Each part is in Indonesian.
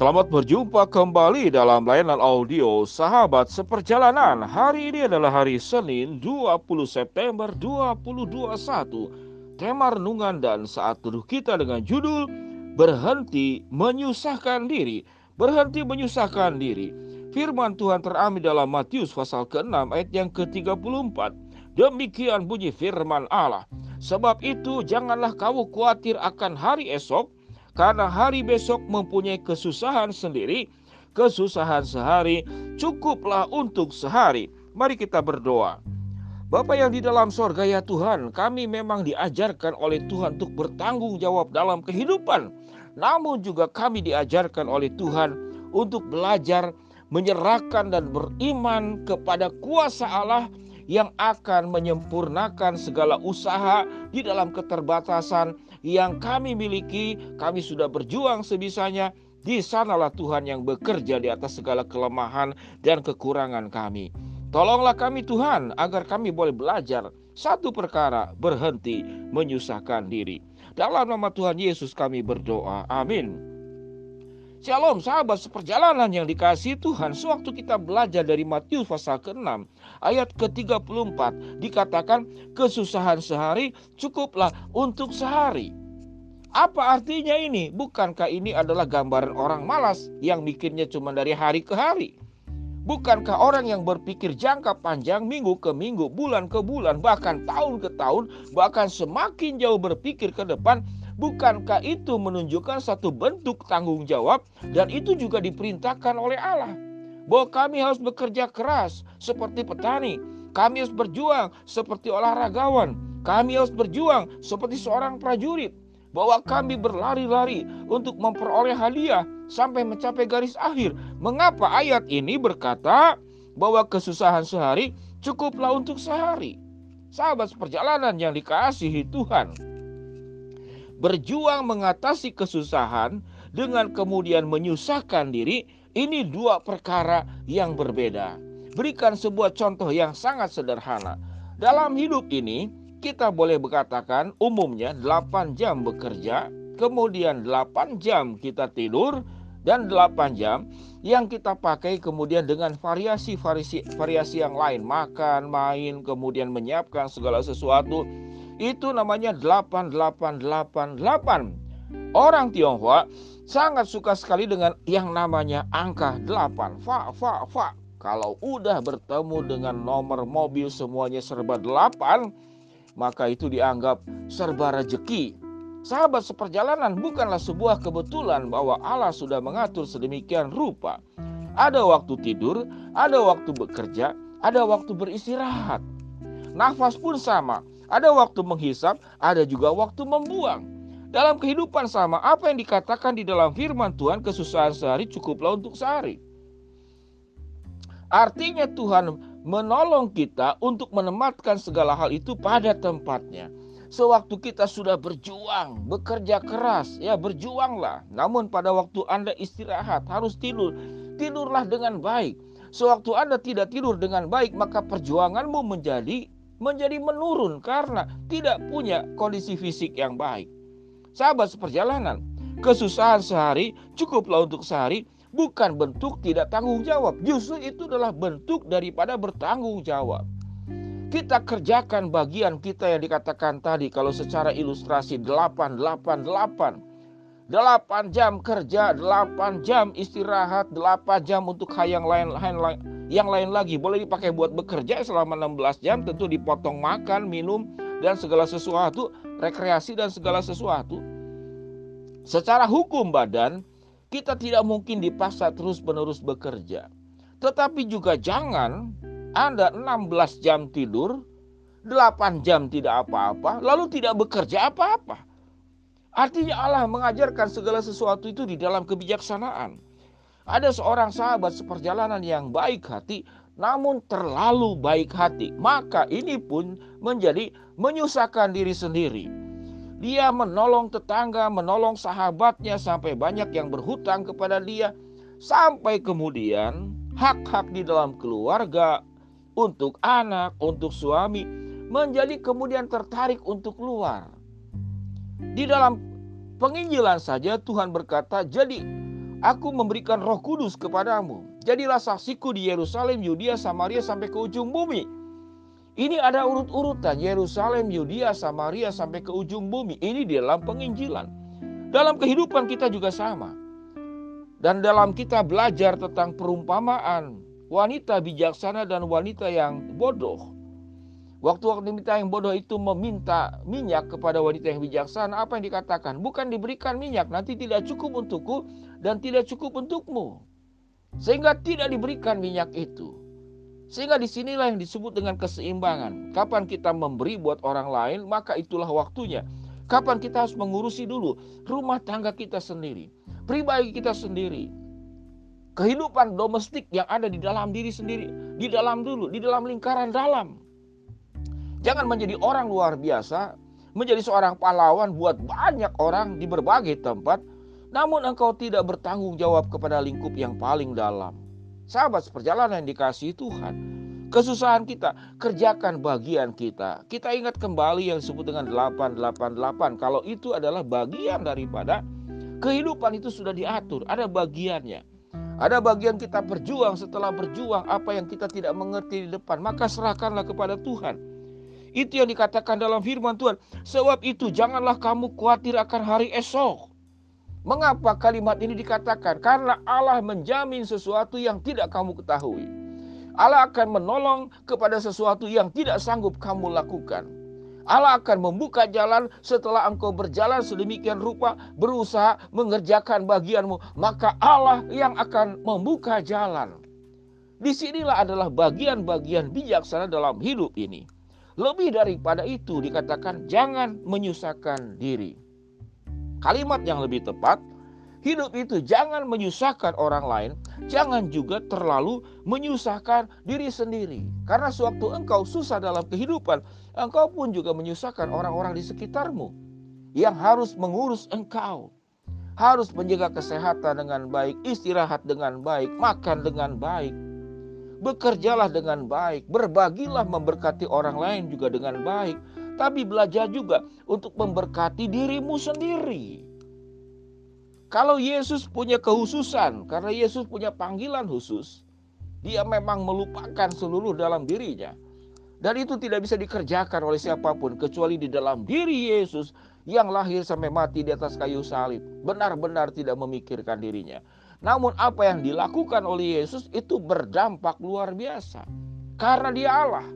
Selamat berjumpa kembali dalam layanan audio Sahabat Seperjalanan. Hari ini adalah hari Senin 20 September 2021. Tema renungan dan saat teduh kita dengan judul Berhenti menyusahkan diri. Berhenti menyusahkan diri. Firman Tuhan terambil dalam Matius pasal ke-6 ayat yang ke-34. Demikian bunyi firman Allah. Sebab itu janganlah kamu khawatir akan hari esok, karena hari besok mempunyai kesusahan sendiri, kesusahan sehari cukuplah untuk sehari. Mari kita berdoa. Bapak yang di dalam sorga ya Tuhan, kami memang diajarkan oleh Tuhan untuk bertanggung jawab dalam kehidupan. Namun juga kami diajarkan oleh Tuhan untuk belajar menyerahkan dan beriman kepada kuasa Allah yang akan menyempurnakan segala usaha di dalam keterbatasan yang kami miliki. Kami sudah berjuang sebisanya. Di sanalah Tuhan yang bekerja di atas segala kelemahan dan kekurangan kami. Tolonglah kami Tuhan agar kami boleh belajar satu perkara berhenti menyusahkan diri. Dalam nama Tuhan Yesus kami berdoa. Amin. Shalom sahabat seperjalanan yang dikasih Tuhan. Sewaktu kita belajar dari Matius pasal ke-6 Ayat ke-34 Dikatakan kesusahan sehari cukuplah untuk sehari. Apa artinya ini? Bukankah ini adalah gambaran orang malas Yang mikirnya cuma dari hari ke hari? Bukankah orang yang berpikir jangka panjang minggu ke minggu, bulan ke bulan, bahkan tahun ke tahun, bahkan semakin jauh berpikir ke depan, Bukankah itu menunjukkan satu bentuk tanggung jawab dan itu juga diperintahkan oleh Allah? Bahwa kami harus bekerja keras seperti petani, kami harus berjuang seperti olahragawan, kami harus berjuang seperti seorang prajurit, bahwa kami berlari-lari untuk memperoleh hadiah sampai mencapai garis akhir. Mengapa ayat ini berkata bahwa kesusahan sehari cukuplah untuk sehari? Sahabat perjalanan yang dikasihi Tuhan, berjuang mengatasi kesusahan dengan kemudian menyusahkan diri, ini dua perkara yang berbeda. Berikan sebuah contoh yang sangat sederhana. Dalam hidup ini, kita boleh berkatakan umumnya 8 jam bekerja, kemudian 8 jam kita tidur, dan 8 jam yang kita pakai kemudian dengan variasi-variasi variasi yang lain, makan, main, kemudian menyiapkan segala sesuatu itu namanya 8888. Orang Tionghoa sangat suka sekali dengan yang namanya angka 8. Fa, fa, fa. Kalau udah bertemu dengan nomor mobil semuanya serba 8, maka itu dianggap serba rejeki. Sahabat seperjalanan bukanlah sebuah kebetulan bahwa Allah sudah mengatur sedemikian rupa. Ada waktu tidur, ada waktu bekerja, ada waktu beristirahat. Nafas pun sama. Ada waktu menghisap, ada juga waktu membuang. Dalam kehidupan sama, apa yang dikatakan di dalam firman Tuhan, kesusahan sehari cukuplah untuk sehari. Artinya Tuhan menolong kita untuk menempatkan segala hal itu pada tempatnya. Sewaktu kita sudah berjuang, bekerja keras, ya berjuanglah. Namun pada waktu Anda istirahat, harus tidur, tidurlah dengan baik. Sewaktu Anda tidak tidur dengan baik, maka perjuanganmu menjadi menjadi menurun karena tidak punya kondisi fisik yang baik. Sahabat seperjalanan, kesusahan sehari cukuplah untuk sehari bukan bentuk tidak tanggung jawab. Justru itu adalah bentuk daripada bertanggung jawab. Kita kerjakan bagian kita yang dikatakan tadi kalau secara ilustrasi 888. 8 jam kerja, 8 jam istirahat, 8 jam untuk hal yang lain, lain yang lain lagi boleh dipakai buat bekerja selama 16 jam tentu dipotong makan, minum dan segala sesuatu, rekreasi dan segala sesuatu. Secara hukum badan kita tidak mungkin dipaksa terus-menerus bekerja. Tetapi juga jangan Anda 16 jam tidur, 8 jam tidak apa-apa, lalu tidak bekerja apa-apa. Artinya Allah mengajarkan segala sesuatu itu di dalam kebijaksanaan. Ada seorang sahabat seperjalanan yang baik hati, namun terlalu baik hati. Maka ini pun menjadi menyusahkan diri sendiri. Dia menolong tetangga, menolong sahabatnya sampai banyak yang berhutang kepada dia. Sampai kemudian hak-hak di dalam keluarga, untuk anak, untuk suami, menjadi kemudian tertarik untuk keluar. Di dalam penginjilan saja Tuhan berkata, jadi Aku memberikan roh kudus kepadamu. Jadilah saksiku di Yerusalem, Yudea, Samaria sampai ke ujung bumi. Ini ada urut-urutan Yerusalem, Yudea, Samaria sampai ke ujung bumi. Ini di dalam penginjilan. Dalam kehidupan kita juga sama. Dan dalam kita belajar tentang perumpamaan wanita bijaksana dan wanita yang bodoh. Waktu wanita yang bodoh itu meminta minyak kepada wanita yang bijaksana, apa yang dikatakan? Bukan diberikan minyak, nanti tidak cukup untukku dan tidak cukup untukmu. Sehingga tidak diberikan minyak itu. Sehingga di sinilah yang disebut dengan keseimbangan. Kapan kita memberi buat orang lain, maka itulah waktunya. Kapan kita harus mengurusi dulu rumah tangga kita sendiri, pribadi kita sendiri, kehidupan domestik yang ada di dalam diri sendiri, di dalam dulu, di dalam lingkaran dalam. Jangan menjadi orang luar biasa, menjadi seorang pahlawan buat banyak orang di berbagai tempat, namun engkau tidak bertanggung jawab kepada lingkup yang paling dalam. Sahabat seperjalanan yang dikasih Tuhan, kesusahan kita, kerjakan bagian kita. Kita ingat kembali yang disebut dengan 888. Kalau itu adalah bagian daripada kehidupan itu sudah diatur, ada bagiannya. Ada bagian kita berjuang setelah berjuang apa yang kita tidak mengerti di depan, maka serahkanlah kepada Tuhan. Itu yang dikatakan dalam firman Tuhan. Sebab itu janganlah kamu khawatir akan hari esok. Mengapa kalimat ini dikatakan? Karena Allah menjamin sesuatu yang tidak kamu ketahui. Allah akan menolong kepada sesuatu yang tidak sanggup kamu lakukan. Allah akan membuka jalan setelah engkau berjalan sedemikian rupa berusaha mengerjakan bagianmu. Maka Allah yang akan membuka jalan. Di sinilah adalah bagian-bagian bijaksana dalam hidup ini. Lebih daripada itu dikatakan jangan menyusahkan diri. Kalimat yang lebih tepat, hidup itu jangan menyusahkan orang lain, jangan juga terlalu menyusahkan diri sendiri. Karena sewaktu engkau susah dalam kehidupan, engkau pun juga menyusahkan orang-orang di sekitarmu yang harus mengurus engkau. Harus menjaga kesehatan dengan baik, istirahat dengan baik, makan dengan baik, Bekerjalah dengan baik, berbagilah memberkati orang lain juga dengan baik, tapi belajar juga untuk memberkati dirimu sendiri. Kalau Yesus punya kehususan, karena Yesus punya panggilan khusus, dia memang melupakan seluruh dalam dirinya. Dan itu tidak bisa dikerjakan oleh siapa pun kecuali di dalam diri Yesus yang lahir sampai mati di atas kayu salib. Benar-benar tidak memikirkan dirinya. Namun apa yang dilakukan oleh Yesus itu berdampak luar biasa. Karena dia Allah.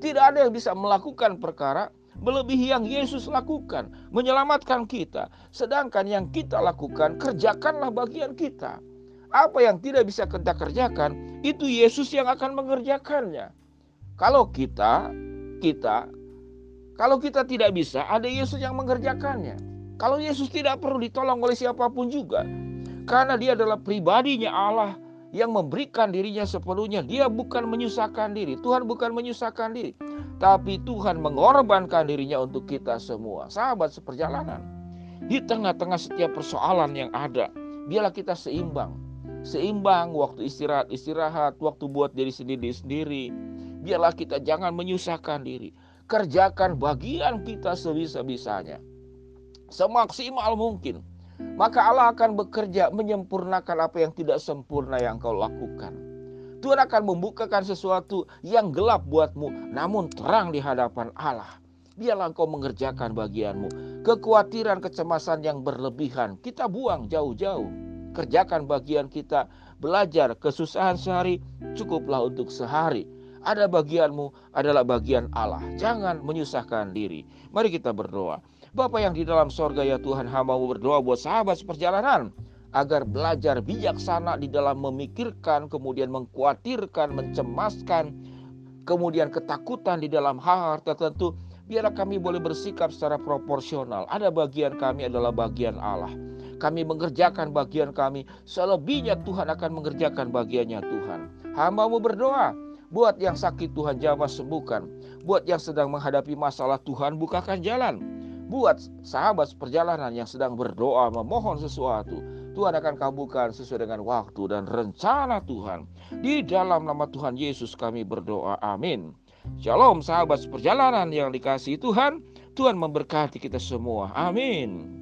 Tidak ada yang bisa melakukan perkara melebihi yang Yesus lakukan. Menyelamatkan kita. Sedangkan yang kita lakukan kerjakanlah bagian kita. Apa yang tidak bisa kita kerjakan itu Yesus yang akan mengerjakannya. Kalau kita, kita, kalau kita tidak bisa, ada Yesus yang mengerjakannya. Kalau Yesus tidak perlu ditolong oleh siapa pun juga, karena dia adalah pribadinya Allah yang memberikan dirinya sepenuhnya. Dia bukan menyusahkan diri. Tuhan bukan menyusahkan diri. Tapi Tuhan mengorbankan dirinya untuk kita semua. Sahabat seperjalanan. Di tengah-tengah setiap persoalan yang ada. Biarlah kita seimbang. Seimbang waktu istirahat, istirahat. Waktu buat diri sendiri-sendiri. Biarlah kita jangan menyusahkan diri. Kerjakan bagian kita sebisa-bisanya. Semaksimal mungkin maka Allah akan bekerja menyempurnakan apa yang tidak sempurna yang kau lakukan. Tuhan akan membukakan sesuatu yang gelap buatmu, namun terang di hadapan Allah. Biarlah engkau mengerjakan bagianmu. Kekhawatiran, kecemasan yang berlebihan, kita buang jauh-jauh. Kerjakan bagian kita, belajar kesusahan sehari, cukuplah untuk sehari. Ada bagianmu adalah bagian Allah. Jangan menyusahkan diri. Mari kita berdoa. Bapak yang di dalam sorga ya Tuhan hamba berdoa buat sahabat seperjalanan agar belajar bijaksana di dalam memikirkan, kemudian mengkhawatirkan, mencemaskan, kemudian ketakutan di dalam hal-hal tertentu. Biarlah kami boleh bersikap secara proporsional. Ada bagian kami adalah bagian Allah. Kami mengerjakan bagian kami, selebihnya Tuhan akan mengerjakan bagiannya Tuhan. Hambamu berdoa, buat yang sakit Tuhan jamah sembuhkan. Buat yang sedang menghadapi masalah Tuhan bukakan jalan buat sahabat perjalanan yang sedang berdoa memohon sesuatu, Tuhan akan kabulkan sesuai dengan waktu dan rencana Tuhan. Di dalam nama Tuhan Yesus kami berdoa. Amin. Shalom sahabat perjalanan yang dikasihi Tuhan. Tuhan memberkati kita semua. Amin.